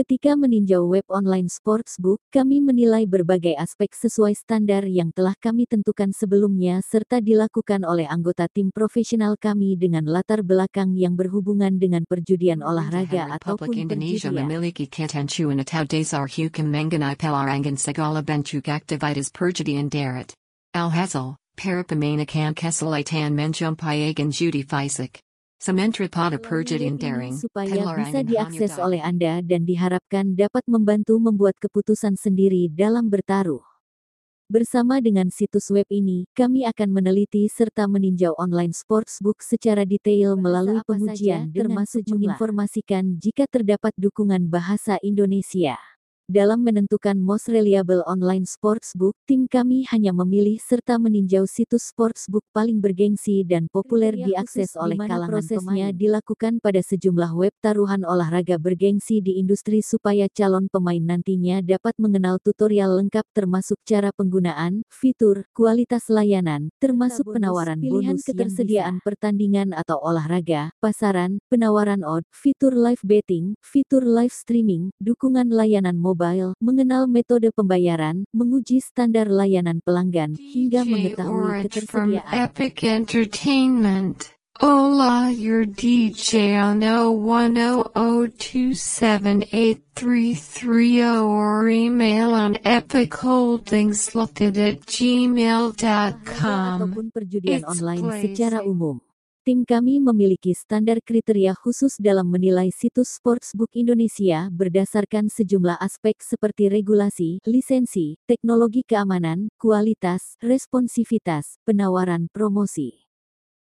Ketika meninjau web online sportsbook, kami menilai berbagai aspek sesuai standar yang telah kami tentukan sebelumnya serta dilakukan oleh anggota tim profesional kami dengan latar belakang yang berhubungan dengan perjudian olahraga ataupun Indonesia perjudian. memiliki ketentuan atau dasar hukum mengenai pelarangan segala bentuk aktivitas perjudian darat. Alhasil, para pemain akan kesulitan menjumpai agen judi fisik. Sementara pada perjudian Web ini daring, supaya bisa diakses oleh Anda dan diharapkan dapat membantu membuat keputusan sendiri dalam bertaruh. Bersama dengan situs web ini, kami akan meneliti serta meninjau online sportsbook secara detail melalui pengujian termasuk menginformasikan jika terdapat dukungan bahasa Indonesia. Dalam menentukan most reliable online sportsbook, tim kami hanya memilih serta meninjau situs sportsbook paling bergengsi dan populer Kriteria diakses oleh kalangan prosesnya? pemain. dilakukan pada sejumlah web taruhan olahraga bergengsi di industri supaya calon pemain nantinya dapat mengenal tutorial lengkap termasuk cara penggunaan, fitur, kualitas layanan, termasuk bonus, penawaran pilihan bonus, ketersediaan. pertandingan atau olahraga, pasaran, penawaran odd, fitur live betting, fitur live streaming, dukungan layanan mobile, mengenal metode pembayaran, menguji standar layanan pelanggan, hingga mengetahui ketersediaan. Epic Entertainment. Hola, your DJ on 01002783330 or email on epicholdingslimited at gmail.com. ataupun perjudian It's online secara umum. Tim kami memiliki standar kriteria khusus dalam menilai situs sportsbook Indonesia berdasarkan sejumlah aspek seperti regulasi, lisensi, teknologi keamanan, kualitas, responsivitas, penawaran promosi.